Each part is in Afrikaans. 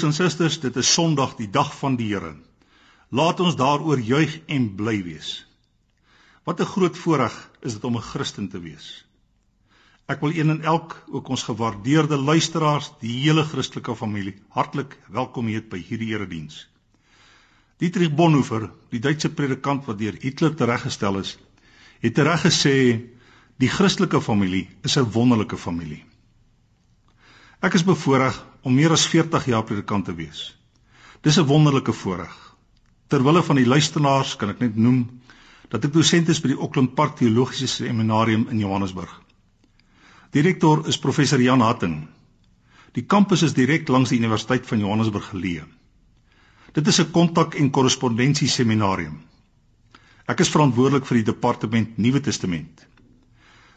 Broers en susters, dit is Sondag, die dag van die Here. Laat ons daaroor juig en bly wees. Wat 'n groot voorreg is dit om 'n Christen te wees. Ek wil een en elk, ook ons gewaardeerde luisteraars, die hele Christelike familie, hartlik welkom heet by hierdie erediens. Dietrich Bonhoeffer, die Duitse predikant wat deur Hitler tereggestel is, het reg gesê die Christelike familie is 'n wonderlike familie. Ek is bevoorreg om meer as 40 jaar predikant te wees. Dis 'n wonderlike voorreg. Terwille van die luisteraars kan ek net noem dat ek dosent is by die Auckland Park Teologiese Seminarium in Johannesburg. Direkteur is professor Jan Hatting. Die kampus is direk langs die Universiteit van Johannesburg geleë. Dit is 'n kontak en korrespondensie seminarium. Ek is verantwoordelik vir die departement Nuwe Testament.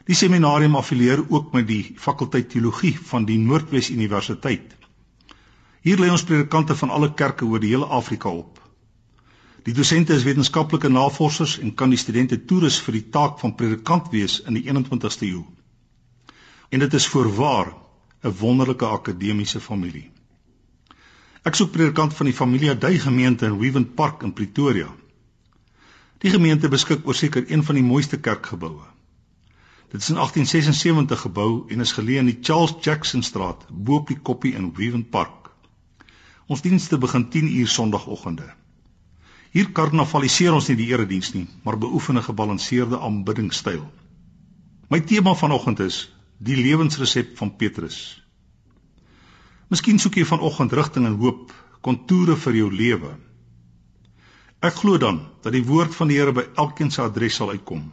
Die seminarium affilieer ook met die fakulteit teologie van die Noordwes Universiteit. Hier lê ons predikante van alle kerke oor die hele Afrika op. Die dosente is wetenskaplike navorsers en kan die studente toerus vir die taak van predikant wees in die 21ste eeu. En dit is voorwaar 'n wonderlike akademiese familie. Ek soek predikant van die Familia Dei gemeente in Wewen Park in Pretoria. Die gemeente beskik oor seker een van die mooiste kerkgeboue. Dit is in 1876 gebou en is geleë in die Charles Jackson straat bo op die koppie in Wewen Park. Ons dienste begin 10 uur Sondagoggende. Hier karnavaliseer ons nie die erediens nie, maar beoefen 'n gebalanseerde aanbiddingstyl. My tema vanoggend is die lewensresep van Petrus. Miskien soek jy vanoggend rigting en hoop, kontoure vir jou lewe. Ek glo dan dat die woord van die Here by elkeen se adres sal uitkom.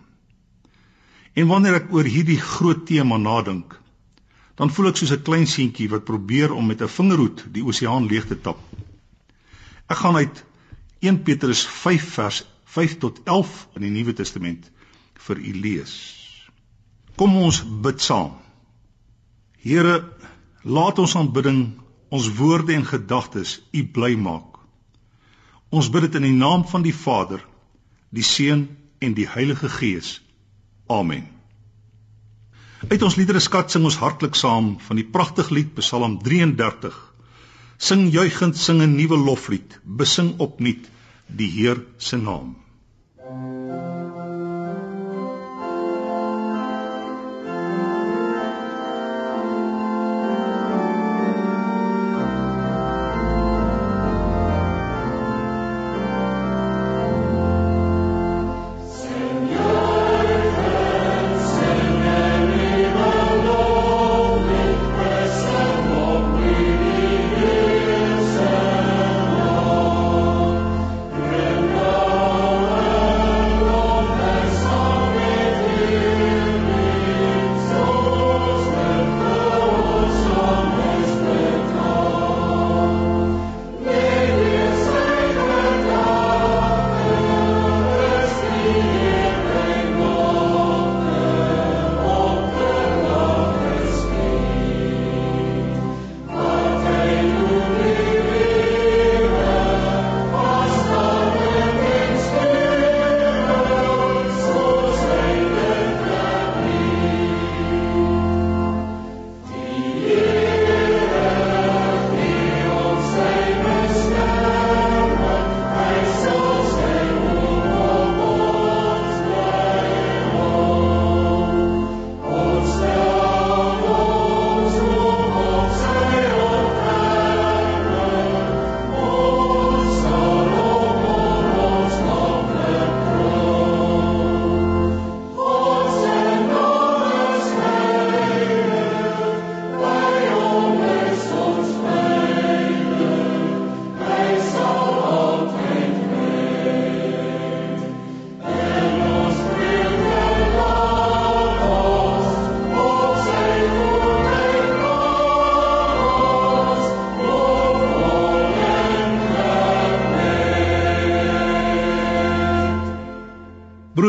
En wanneer ek oor hierdie groot tema nadink, dan voel ek soos 'n klein seentjie wat probeer om met 'n vingerhoed die oseaan leeg te tap. Ek gaan uit 1 Petrus 5 vers 5 tot 11 in die Nuwe Testament vir u lees. Kom ons bid saam. Here, laat ons aanbidding, ons woorde en gedagtes u bly maak. Ons bid dit in die naam van die Vader, die Seun en die Heilige Gees. Amen. Uit ons liedere skat sing ons hartlik saam van die pragtige lied Psalm 33. Sing juigend sing 'n nuwe loflied, besing opnuut die Heer se naam.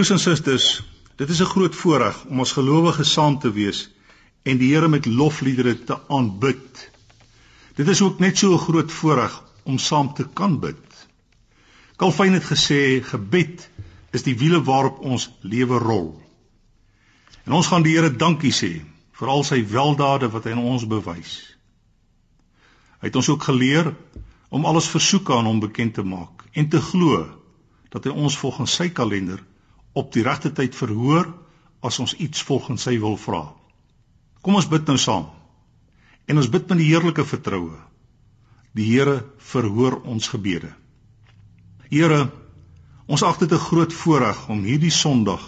Broers en susters, dit is 'n groot voorreg om as gelowiges saam te wees en die Here met lofliedere te aanbid. Dit is ook net so 'n groot voorreg om saam te kan bid. Calvin het gesê gebed is die wiele waarop ons lewe rol. En ons gaan die Here dankie sê vir al sy weldade wat hy aan ons bewys. Hy het ons ook geleer om alles versoeke aan hom bekend te maak en te glo dat hy ons volgens sy kalender op die regte tyd verhoor as ons iets volgens sy wil vra. Kom ons bid nou saam. En ons bid met die heerlike vertroue. Die Here verhoor ons gebede. Here, ons ag dit 'n groot voorreg om hierdie Sondag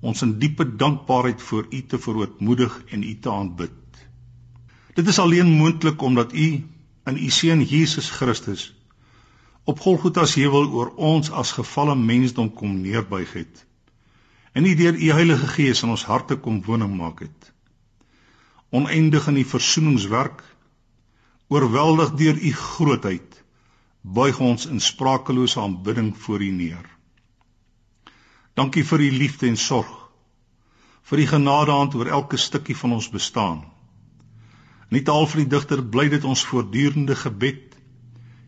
ons in diepe dankbaarheid voor U te verootmoedig en U te aanbid. Dit is alleen moontlik omdat U in U seun Jesus Christus op Golgotha se heuwel oor ons as gefalle mensdom kom neerbuig het en nie deur u Heilige Gees in ons harte kom woning maak het. Oneindig in die versoeningswerk, oorweldig deur u grootheid, buig ons in sprakelose aanbidding voor u neer. Dankie vir u liefde en sorg, vir u genadehand oor elke stukkie van ons bestaan. Nie taal vir die digter bly dit ons voortdurende gebed.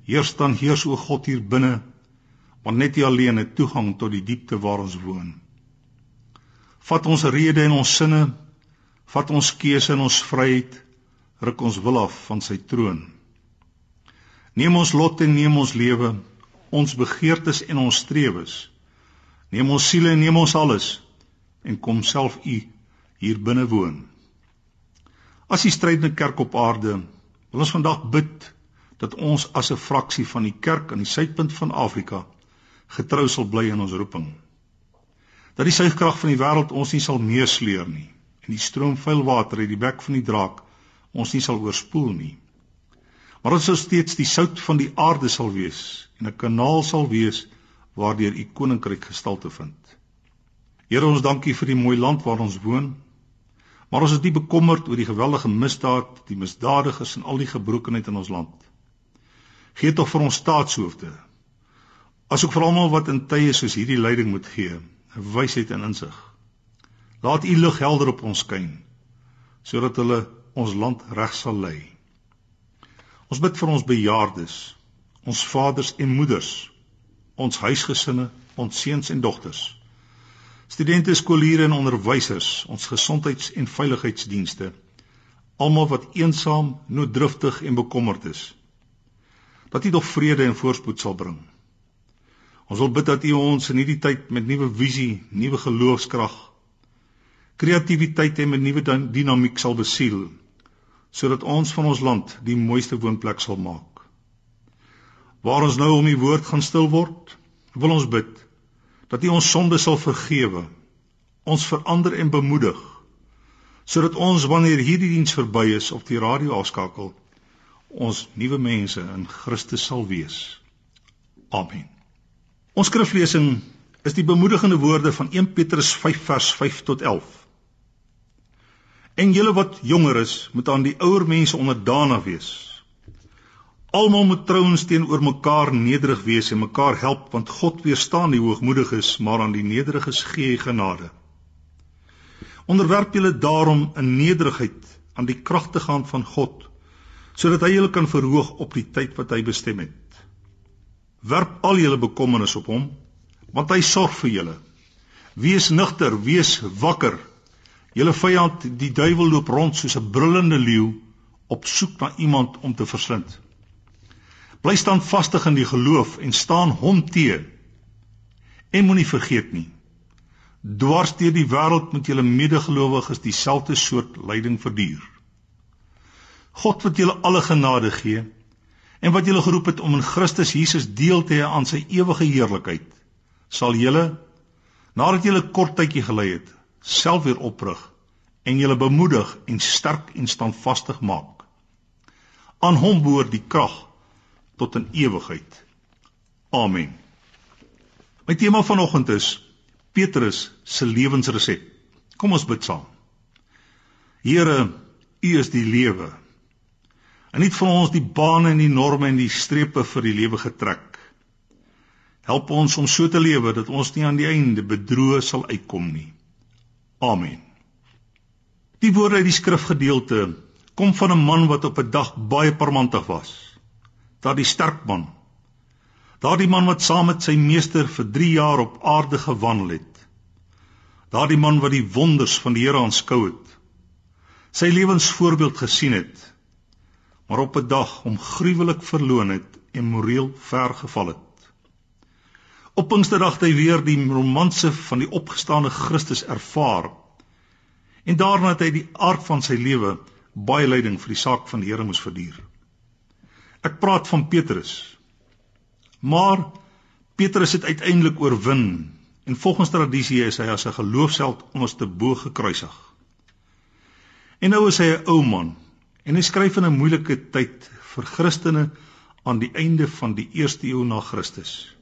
Heers dan heers o God hier binne, want net U alleen het toegang tot die diepte waar ons woon. Vat ons rede en ons sinne, vat ons keuse en ons vryheid, ruk ons wil af van sy troon. Neem ons lot en neem ons lewe, ons begeertes en ons strewes. Neem ons siele en neem ons alles en kom self u hier binne woon. As die strydende kerk op aarde, wil ons vandag bid dat ons as 'n fraksie van die kerk aan die suidpunt van Afrika getrou sal bly in ons roeping dat die suigkrag van die wêreld ons nie sal meesleer nie en die stroom vuil water uit die bek van die draak ons nie sal oorspoel nie. Maar ons sal steeds die sout van die aarde sal wees en 'n kanaal sal wees waardeur u koninkryk gestalte vind. Here ons dankie vir die mooi land waar ons woon. Maar ons is nie bekommerd oor die geweldige misdaad, die misdadigers en al die gebrokenheid in ons land. Gee tog vir ons staatshoofde asook vir almal wat in tye soos hierdie leiding moet gee wysheid en insig. Laat u lig helder op ons skyn sodat hulle ons land reg sal lei. Ons bid vir ons bejaardes, ons vaders en moeders, ons huisgesinne, ons seuns en dogters. Studente, skooliere en onderwysers, ons gesondheids- en veiligheidsdienste, almal wat eensaam, nooddriftig en bekommerd is. Dat U tog vrede en voorspoed sal bring. Ons wil bid dat U ons in hierdie tyd met nuwe visie, nuwe geloofskrag, kreatiwiteit en met nuwe dinamiek sal besiel sodat ons van ons land die mooiste woonplek sal maak. Waar ons nou om U woord gaan stil word, wil ons bid dat U ons sonde sal vergewe, ons verander en bemoedig sodat ons wanneer hierdie diens verby is op die radio afskakel ons nuwe mense in Christus sal wees. Amen. Ons skriflesing is die bemoedigende woorde van 1 Petrus 5 vers 5 tot 11. En julle wat jonger is, moet aan die ouer mense onderdanig wees. Almal moet trouens teenoor mekaar nederig wees en mekaar help want God weerstaan die hoogmoediges, maar aan die nederiges gee hy genade. Onderwerp julle daarom in nederigheid aan die kragtige hand van God, sodat hy julle kan verhoog op die tyd wat hy bestem het. Werp al julle bekommernis op hom, want hy sorg vir julle. Wees nugter, wees wakker. Julle vyand, die duiwel loop rond soos 'n brullende leeu op soek na iemand om te verslind. Bly staan vastig in die geloof en staan hom te. En moenie vergeet nie. Dwars deur die wêreld moet julle medegelowiges dieselfde soort lyding verduur. God wat julle alle genade gee, en wat julle geroep het om in Christus Jesus deel te hê aan sy ewige heerlikheid, sal julle nadat julle kort tydjie gelei het, self weer oprig en julle bemoedig en sterk en standvastig maak. Aan hom behoort die krag tot in ewigheid. Amen. My tema vanoggend is Petrus se lewensresep. Kom ons bid saam. Here, U is die lewe en nie vir ons die bane en die norme en die strepe vir die lewe getrek. Help ons om so te lewe dat ons nie aan die einde bedroe sal uitkom nie. Amen. Die woorde uit die skrifgedeelte kom van 'n man wat op 'n dag baie parmantig was. Daardie sterk man. Daardie man wat saam met sy meester vir 3 jaar op aarde gewandel het. Daardie man wat die wonders van die Here aanskou het. Sy lewensvoorbeeld gesien het maar op 'n dag hom gruwelik verloon het en moreel ver geval het. Op Pinksterdag het hy weer die romanse van die opgestane Christus ervaar. En daarna het hy die aard van sy lewe baie lyding vir die saak van die Here moes verduur. Ek praat van Petrus. Maar Petrus het uiteindelik oorwin en volgens tradisie is hy as 'n geloofsheld onderste bo gekruisig. En nou is hy 'n ou man en hy skryf in 'n moeilike tyd vir Christene aan die einde van die eerste eeu na Christus.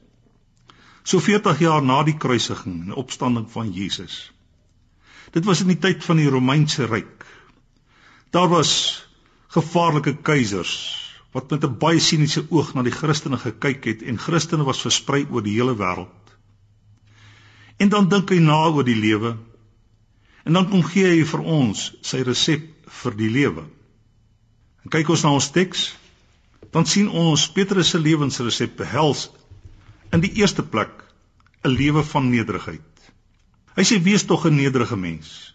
So 40 jaar na die kruisiging en opstanding van Jesus. Dit was in die tyd van die Romeinse ryk. Daar was gevaarlike keisers wat met 'n baie siniese oog na die Christene gekyk het en Christene was versprei oor die hele wêreld. En dan dink hy na oor die lewe en dan kom gee hy vir ons sy resep vir die lewe. En kyk ons na ons teks, dan sien ons Petrus se lewensresep behels in die eerste plek 'n lewe van nederigheid. Hy sê wees tog 'n nederige mens.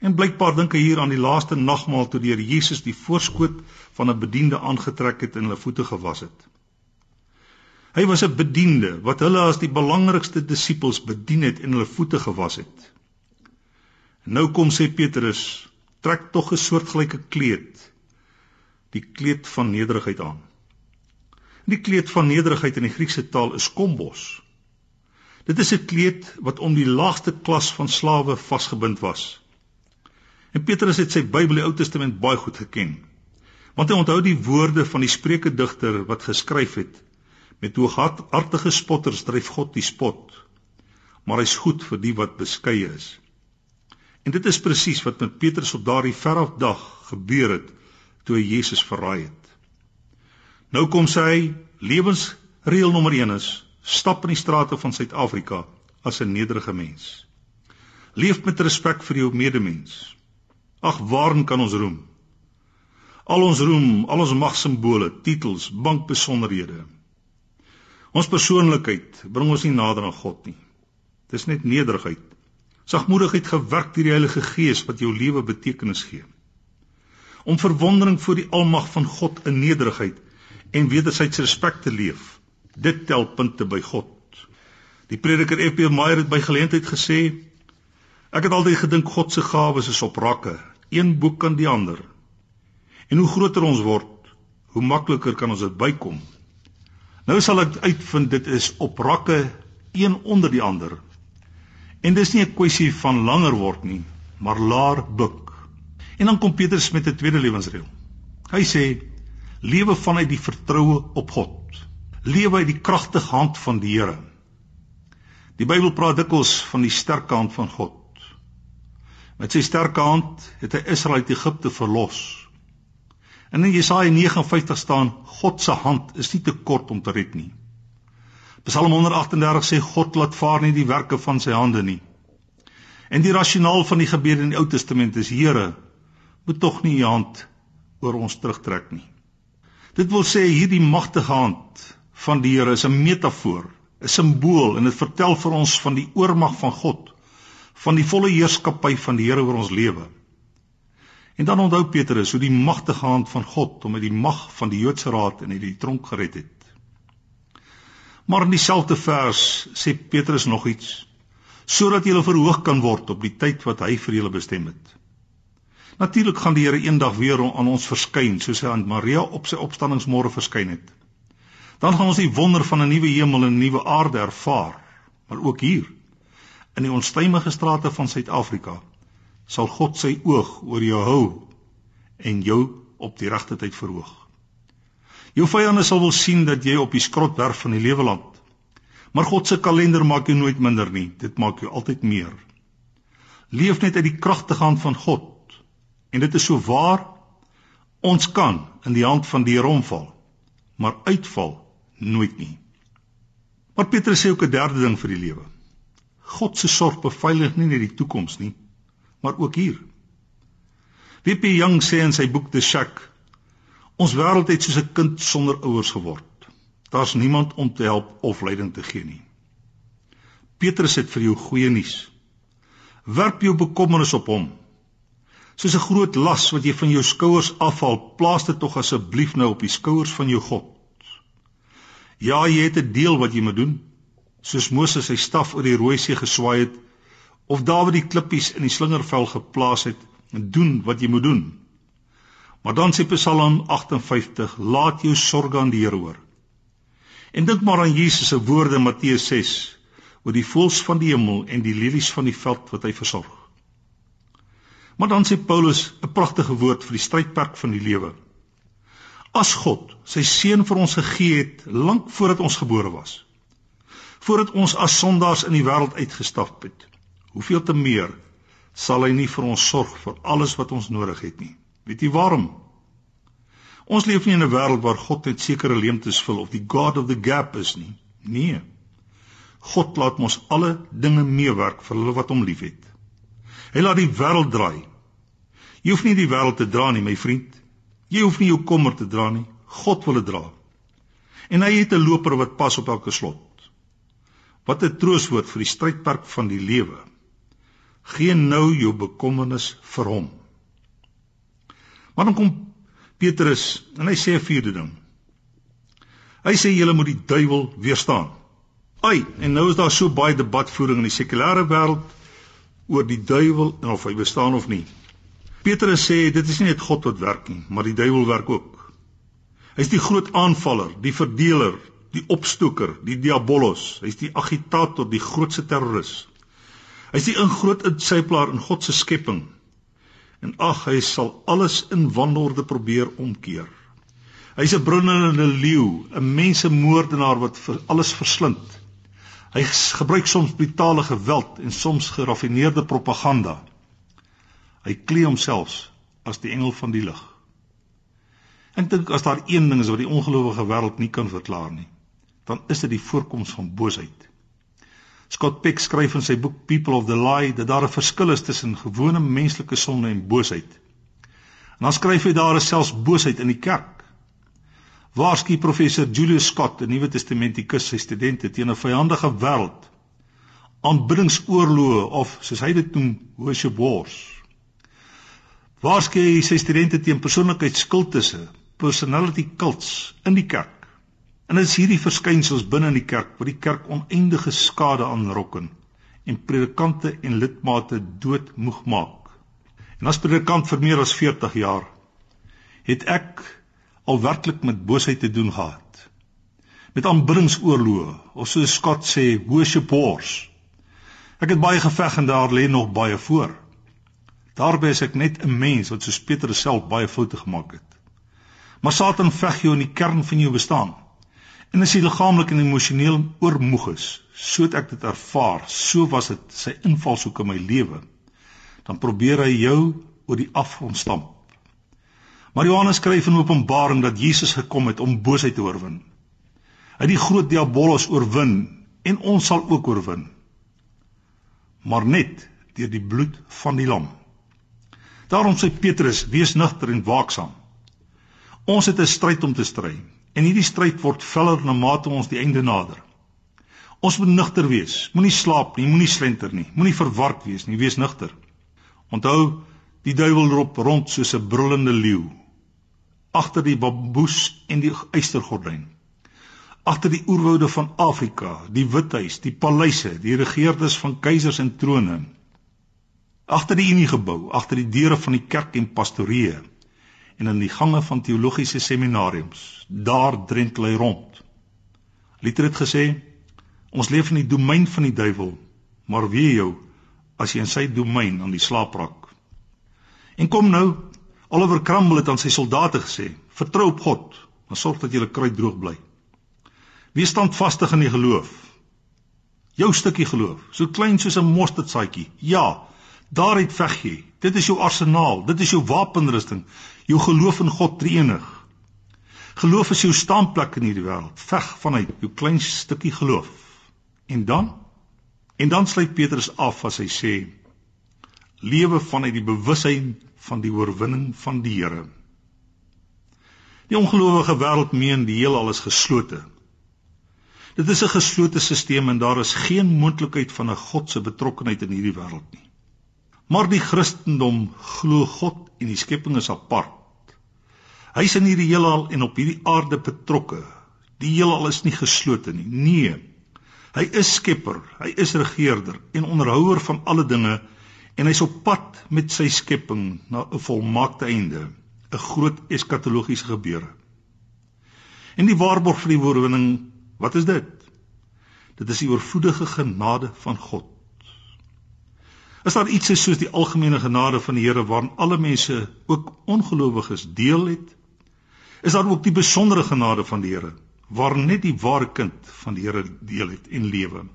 En blykbaar dink hy hier aan die laaste nagmaal toe die Here Jesus die voorskoot van 'n bediende aangetrek het en hulle voete gewas het. Hy was 'n bediende wat hulle as die belangrikste disippels bedien het en hulle voete gewas het. En nou kom sê Petrus, trek tog 'n soortgelyke kleed die kleed van nederigheid aan. Die kleed van nederigheid in die Griekse taal is kombos. Dit is 'n kleed wat om die laagste klas van slawe vasgebind was. En Petrus het sy Bybel, die Ou Testament, baie goed geken. Want hy onthou die woorde van die Spreuke digter wat geskryf het: Met hooghartige spotters dryf God die spot, maar hy's goed vir die wat beskeie is. En dit is presies wat met Petrus op daardie veraf dag gebeur het toe hy Jesus verraai het. Nou kom sê hy lewensreël nommer 1 is stap in die strate van Suid-Afrika as 'n nederige mens. Leef met respek vir jou medemens. Ag waarin kan ons roem? Al ons roem, al ons magsimbole, titels, bankbesonderhede. Ons persoonlikheid bring ons nie nader aan God nie. Dis net nederigheid. Sagmoedigheid gewerk deur die Heilige Gees wat jou lewe betekenis gee om verwondering voor die almag van God in nederigheid en wederwysige respek te leef. Dit tel punte by God. Die prediker F.P. Meyer het by geleentheid gesê: Ek het altyd gedink God se gawes is op rakke, een boek kan die ander. En hoe groter ons word, hoe makliker kan ons dit bykom. Nou sal ek uitvind dit is op rakke een onder die ander. En dis nie 'n kwessie van langer word nie, maar laer buk. En dan kom Petrus met 'n tweede lewensreël. Hy sê: Lewe vanuit die vertroue op God. Lewe uit die kragtige hand van die Here. Die Bybel praat dikwels van die sterk hand van God. Met sy sterk hand het hy Israel uit Egipte verlos. En in Jesaja 59 staan: God se hand is nie te kort om te red nie. Psalm 138 sê God laat vaar nie die werke van sy hande nie. En die rasionaal van die gebede in die Ou Testament is: Here, moet tog nie u hand oor ons terugtrek nie. Dit wil sê hierdie magtige hand van die Here is 'n metafoor, 'n simbool en dit vertel vir ons van die oormag van God, van die volle heerskappy van die Here oor ons lewe. En dan onthou Petrus hoe die magtige hand van God hom uit die mag van die Joodse raad en uit die tronk gered het. Maar in dieselfde vers sê Petrus nog iets sodat jy verhoog kan word op die tyd wat hy vir julle bestem het. Natuurlik gaan die Here eendag weer aan ons verskyn, soos hy aan Maria op sy opstanningsmôre verskyn het. Dan gaan ons die wonder van 'n nuwe hemel en 'n nuwe aarde ervaar, maar ook hier in die onstuimige strate van Suid-Afrika sal God sy oog oor jou hou en jou op die regte tyd verhoog. Jou vyande sal wil sien dat jy op die skrotwerf van die lewe land. Maar God se kalender maak jou nooit minder nie, dit maak jou altyd meer. Leef net uit die kragtige hand van God En dit is so waar ons kan in die hand van die Here omval, maar uitval nooit nie. Maar Petrus sê ook 'n derde ding vir die lewe. God se sorg beveilig nie net die toekoms nie, maar ook hier. W.P. Young sê in sy boek The Shack, ons wêreld het soos 'n kind sonder ouers geword. Daar's niemand om te help of leiding te gee nie. Petrus het vir jou goeie nuus. Werp jou bekommernis op hom Soos 'n groot las wat jy van jou skouers afhaal, plaas dit tog asseblief nou op die skouers van jou God. Ja, jy het 'n deel wat jy moet doen, soos Moses sy staf oor die Rooi See geswaai het of Dawid die klippies in die slingervel geplaas het en doen wat jy moet doen. Maar dan sê Psalm 58, laat jou sorge aan die Here oor. En dink maar aan Jesus se woorde in Matteus 6 oor die voëls van die hemel en die lelies van die veld wat hy versorg. Maar dan sê Paulus 'n pragtige woord vir die strydperk van die lewe. As God sy seun vir ons gegee het lank voordat ons gebore was, voordat ons as sondaars in die wêreld uitgestap het, hoeveel te meer sal hy nie vir ons sorg vir alles wat ons nodig het nie. Weet jy waarom? Ons leef nie in 'n wêreld waar God net sekere leemtes vul of die God of the gap is nie. Nee. God laat ons alle dinge meewerk vir hulle wat hom liefhet. Hy laat die wêreld draai. Jy hoef nie die wêreld te dra nie, my vriend. Jy hoef nie jou kommer te dra nie. God wil dit dra. En hy het 'n loper wat pas op elke slot. Wat 'n troostwoord vir die strydperk van die lewe. Geen nou jou bekommernis vir hom. Maar dan kom Petrus en hy sê 'n vierde ding. Hy sê julle moet die duiwel weerstaan. Ai, en nou is daar so baie debatvoering in die sekulêre wêreld oor die duiwel en of hy bestaan of nie. Petrus sê dit is nie net God wat werk nie, maar die duiwel werk ook. Hy's die groot aanvaller, die verdeler, die opstoker, die diabolos. Hy's die agitator, die grootste terroris. Hy is die ingroot insyplaar in God se skepping. En ag, hy sal alles in wanorde probeer omkeer. Hy's 'n brullende leeu, 'n mensemoordenaar wat alles verslind. Hy gebruik soms brutale geweld en soms geraffineerde propaganda. Hy klee homself as die engel van die lig. Ek dink as daar een ding is wat die ongelowige wêreld nie kan verklaar nie, dan is dit die voorkoms van boosheid. Scott Peck skryf in sy boek People of the Lie dat daar 'n verskil is tussen gewone menslike sonde en boosheid. En dan skryf hy daar is selfs boosheid in die kerk. Waarskynlik professor Julius Scott, 'n Nuwe Testamentikus, sy studente teen 'n vyhandige wêreld, aanbiddingsoorloë of soos hy dit noem, worship wars. Waarskynlik sy studente teen persoonlikheidskultusse, personality cults in die kerk. En dit is hierdie verskynsels binne in die kerk wat die kerk oneindige skade aanrokken en predikante en lidmate doodmoeg maak. En as predikant vir meer as 40 jaar het ek al werklik met boosheid te doen gehad. Met aanbiddingsoorloë of soos Scott sê worship wars. Ek het baie geveg en daar lê nog baie voor. Daarby is ek net 'n mens wat soos Petrus self baie foute gemaak het. Maar Satan veg jou in die kern van jou bestaan. En as jy liggaamlik en emosioneel oormoeg is, so het ek dit ervaar, so was dit sy invalshoek in my lewe, dan probeer hy jou oor die afgrond stamp. Maar Johannes skryf in Openbaring dat Jesus gekom het om boosheid te oorwin. Hy het die groot diabolos oorwin en ons sal ook oorwin. Maar net deur die bloed van die lam. Daarom sê Petrus: "Wees nugter en waaksaam." Ons het 'n stryd om te stry. En hierdie stryd word veller na mate ons die einde nader. Ons moet nugter wees. Moenie slaap nie, moenie slenter nie, moenie verward wees nie, wees nugter. Onthou, die duiwel loop rond soos 'n brullende leeu agter die bamboes en die eystergordyn. Agter die oerwoude van Afrika, die Withuis, die paleise, die regeerders van keisers en trone. Agter die Uniegebou, agter die deure van die kerk en pastorieë en in die gange van teologiese seminariums. Daar drentel hy rond. Luther het gesê: Ons leef in die domein van die duiwel, maar wie jou as jy in sy domein aan die slaap raak. En kom nou, Oliver Cromwell het aan sy soldate gesê: Vertrou op God, maar sorg dat julle kruit droog bly. Wees standvastig in die geloof. Jou stukkie geloof, so klein soos 'n mosterdsaadjie. Ja, daaruit veg jy. Dit is jou arsenaal, dit is jou wapenrusting jou geloof in God Drie-enig. Geloof is jou staanplek in hierdie wêreld. Veg vanuit jou klein stukkie geloof. En dan en dan sluit Petrus af as hy sê lewe vanuit die bewussyn van die oorwinning van die Here. Die ongelowige wêreld meen die heelal is geslote. Dit is 'n geslote stelsel en daar is geen moontlikheid van 'n God se betrokkeheid in hierdie wêreld nie. Maar die Christendom glo God en die skepping is apart. Hy's in hierdie heelal en op hierdie aarde betrokke. Die heelal is nie geslote nie. Nee. Hy is skepper, hy is regerder en onderhouer van alle dinge en hy's op pad met sy skepping na 'n volmaakte einde, 'n groot eskatologiese gebeure. En die waarborg vir die oorwinning, wat is dit? Dit is die oorvloedige genade van God. Is daar iets soos die algemene genade van die Here waarin alle mense, ook ongelowiges, deel het? Is daar ook die besondere genade van die Here waarin net die ware kind van die Here deel het en lewe?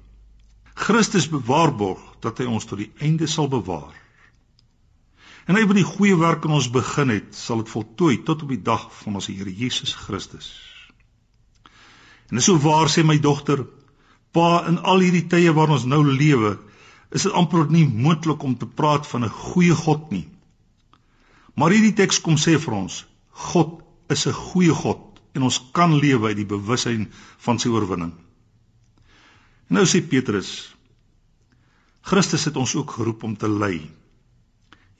Christus bewaarborg dat hy ons tot die einde sal bewaar. En hy wat die goeie werk in ons begin het, sal dit voltooi tot op die dag van ons Here Jesus Christus. En dis so waar sê my dogter, pa in al hierdie tye waarin ons nou lewe, is dit amper nie moontlik om te praat van 'n goeie God nie. Maar hierdie teks kom sê vir ons, God is 'n goeie God en ons kan lewe uit die bewussyn van sy oorwinning. Nou sê Petrus, Christus het ons ook geroep om te ly.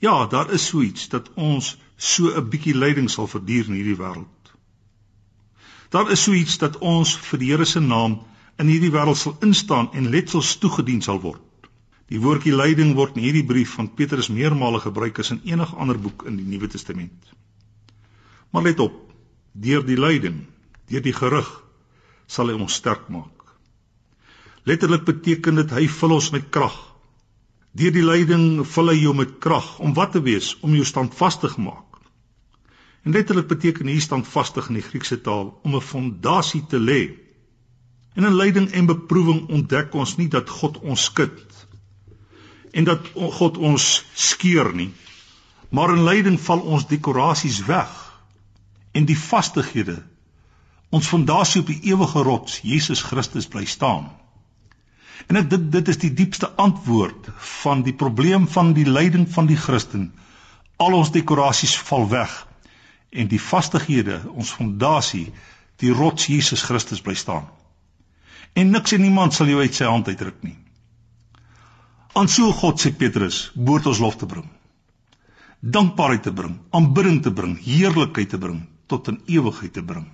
Ja, daar is so iets dat ons so 'n bietjie lyding sal verduur in hierdie wêreld. Daar is so iets dat ons vir die Here se naam in hierdie wêreld sal instaan en letsels toegedien sal word. Die woordjie lyding word in hierdie brief van Petrus meermale gebruik as in enige ander boek in die Nuwe Testament. Maar let op, deur die lyding, deur die gerug sal hy ons sterk maak. Letterlik beteken dit hy vul ons met krag. Deur die lyding vul hy jou met krag om wat te wees, om jou standvastig maak. En letterlik beteken hier standvastig in die Griekse taal om 'n fondasie te lê. In lyding en beproewing ontdek ons nie dat God ons skud en dat God ons skeur nie. Maar in lyding val ons dekorasies weg en die vastighede ons fondasie op die ewige rots Jesus Christus bly staan. En ek dit dit is die diepste antwoord van die probleem van die lyding van die Christen. Al ons dekorasies val weg en die vastighede, ons fondasie, die rots Jesus Christus bly staan. En niks en niemand sal jou uit sy hand uitruk nie. Aan so God sê Petrus, behoort ons lof te bring. Dankbaarheid te bring, aanbidding te bring, heerlikheid te bring, tot in ewigheid te bring.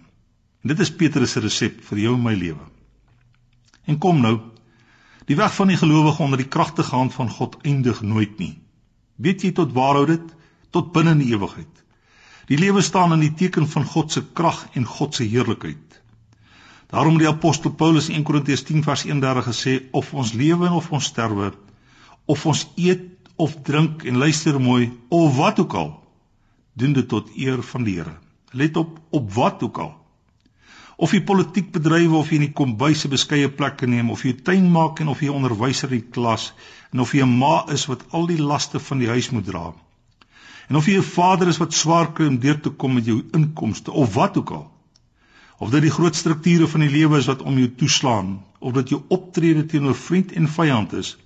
En dit is Petrus se resep vir jou en my lewe. En kom nou, die weg van die gelowige onder die kragtige hand van God eindig nooit nie. Weet jy tot waar hou dit? Tot binne in die ewigheid. Die lewe staan in die teken van God se krag en God se heerlikheid. Daarom het die apostel Paulus in 1 Korintiërs 10 vers 31 gesê of ons lewe of ons sterwe of ons eet of drink en luister mooi of wat ook al doen dit tot eer van die Here. Let op op wat ook al. Of jy politiek bedrywe of jy in die kombuis 'n beskeie plek neem of jy tuin maak en of jy onderwyser in klas en of jy 'n ma is wat al die laste van die huis moet dra. En of jy 'n vader is wat swaar kry om deur te kom met jou inkomste of wat ook al. Of dit die groot strukture van die lewe is wat om jou toeslaan, of dit jou optrede teenoor vriend en vyand is,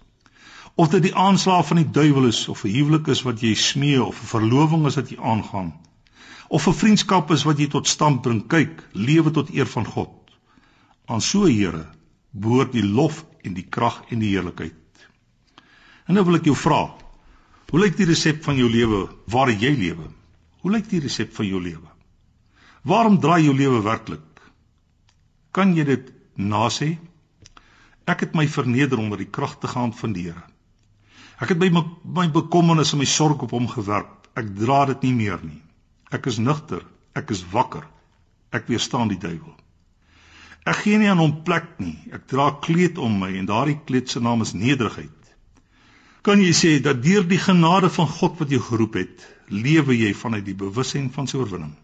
of dit die aanslag van die duiwel is of 'n huwelik is wat jy smee of 'n verloving is wat jy aangaan, of 'n vriendskap is wat jy tot stand bring, kyk, lewe tot eer van God. Aan so 'n Here behoort die lof en die krag en die heerlikheid. En nou wil ek jou vra, Hoe lyk die resep van jou lewe waar jy lewe? Hoe lyk die resep van jou lewe? Waarom draai jou lewe werklik? Kan jy dit nasê? Ek het my verneder onder die kragtige hand van die Here. Ek het my, my bekommernis en my sorg op hom gewerp. Ek dra dit nie meer nie. Ek is nugter, ek is wakker. Ek weerstaan die duiwel. Ek gee nie aan hom plek nie. Ek dra kleed om my en daardie kleed se naam is nederigheid kan jy sê dat deur die genade van God wat jou geroep het, lewe jy vanuit die bewussyn van sy oorwinning.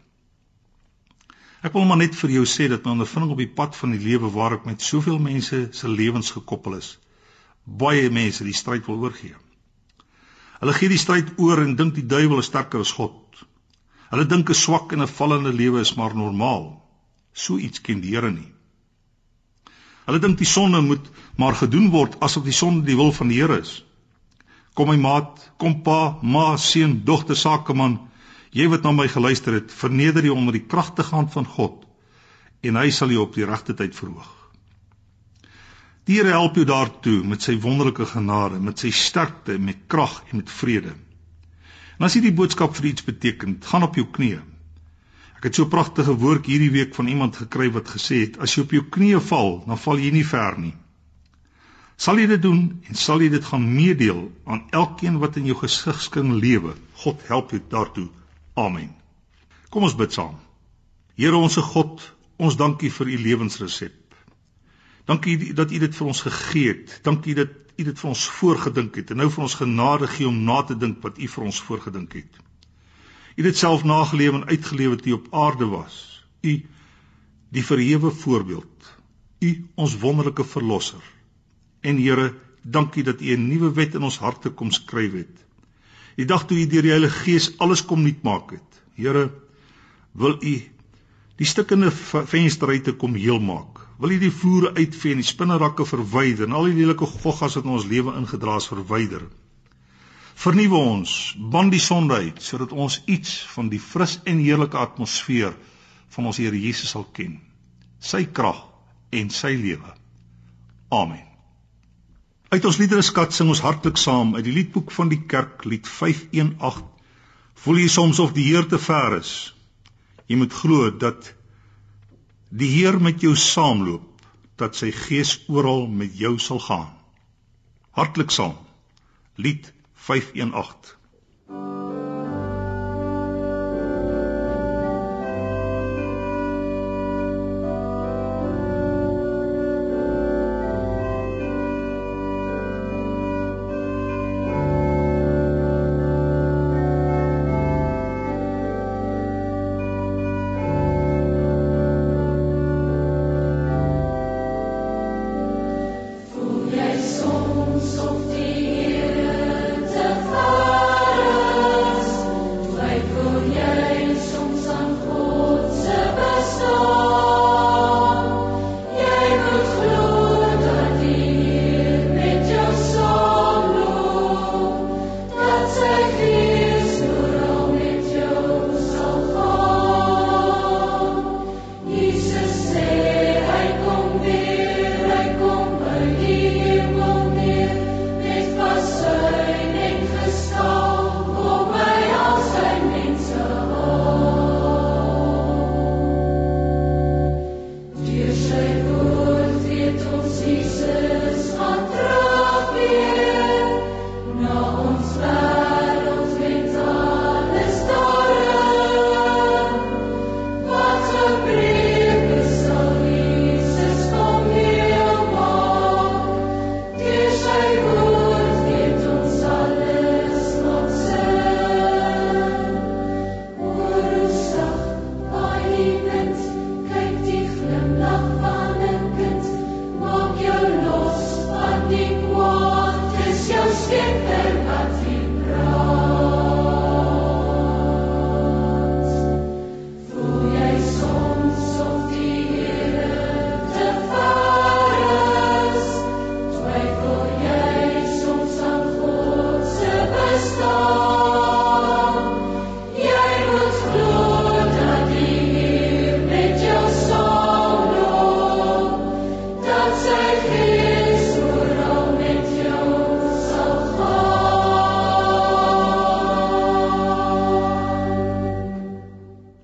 Ek wil maar net vir jou sê dat my ondervinding op die pad van die lewe waar ek met soveel mense se lewens gekoppel is, baie mense die stryd wil oorgee. Hulle gee die stryd oor en dink die duiwel is sterker as God. Hulle dink 'n swak en 'n vallende lewe is maar normaal. So iets ken die Here nie. Hulle dink die sonde moet maar gedoen word asof die sonde die wil van die Here is. Kom my maat, kom pa, ma, seun, dogter, sakeman, jy wat na my geluister het, verneder jou onder die kragtige hand van God en hy sal jou op die regte tyd verhoog. Die Here help jou daartoe met sy wonderlike genade, met sy sterkte, met krag en met vrede. En as hierdie boodskap vir iets beteken, gaan op jou knieë. Ek het so 'n pragtige woord hierdie week van iemand gekry wat gesê het: "As jy op jou knieë val, dan val jy nie ver nie." Sal jy dit doen en sal jy dit gaan meedeel aan elkeen wat in jou gesigskring lewe? God help jou daartoe. Amen. Kom ons bid saam. Here onsse God, ons dankie vir u lewensresep. Dankie dat u dit vir ons gegee het. Dankie dat u dit vir ons voorgedink het en nou vir ons genade gee om na te dink wat u vir ons voorgedink het. U het dit self nageleef en uitgeleef toe u op aarde was. U die verhewe voorbeeld. U ons wonderlike verlosser. En Here, dankie dat u 'n nuwe wet in ons harte kom skryf het. Die dag toe u deur die Heilige Gees alles kom nuut maak het. Here, wil u die stukkende vensterruite kom heel maak wil U die vloere uitvee en die spinnerakke verwyder en al die lelike goggas wat in ons lewe ingedra is verwyder. Vernuwe ons, band die sonde uit sodat ons iets van die fris en heerlike atmosfeer van ons Here Jesus sal ken. Sy krag en sy lewe. Amen. Uit ons liedereskat sing ons hartlik saam uit die liedboek van die kerk lied 518. Voel jy soms of die Heer te ver is? Jy moet glo dat die Heer met jou saamloop, dat sy gees oral met jou sal gaan. Hartlik saam. Lied 518.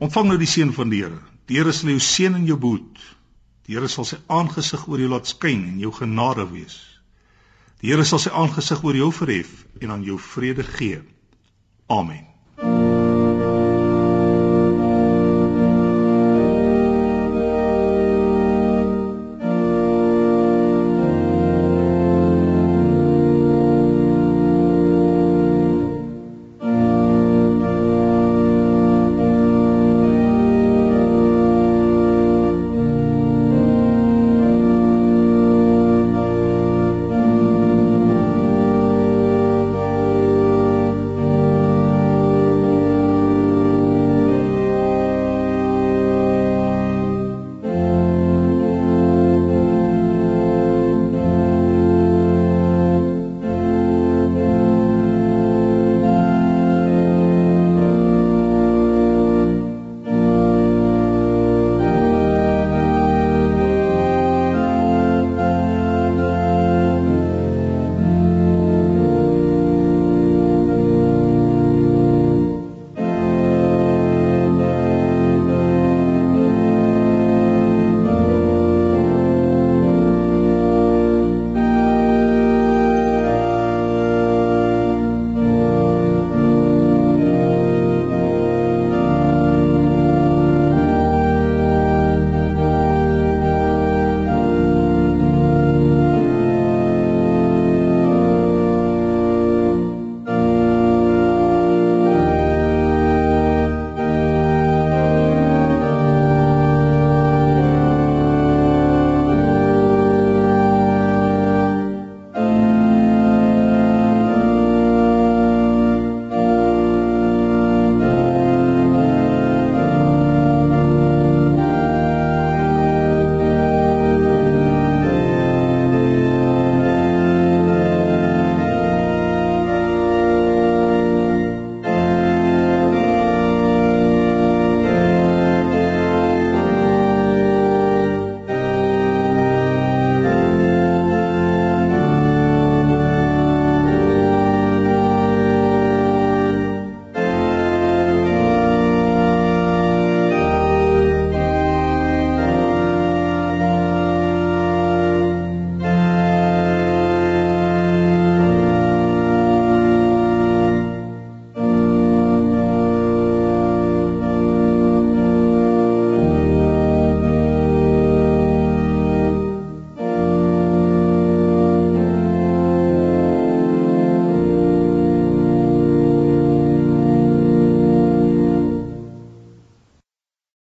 Ontvang nou die seën van die Here. Die Here sal jou seën en jou behoed. Die Here sal sy aangesig oor jou laat skyn en jou genade wees. Die Here sal sy aangesig oor jou verhef en aan jou vrede gee. Amen.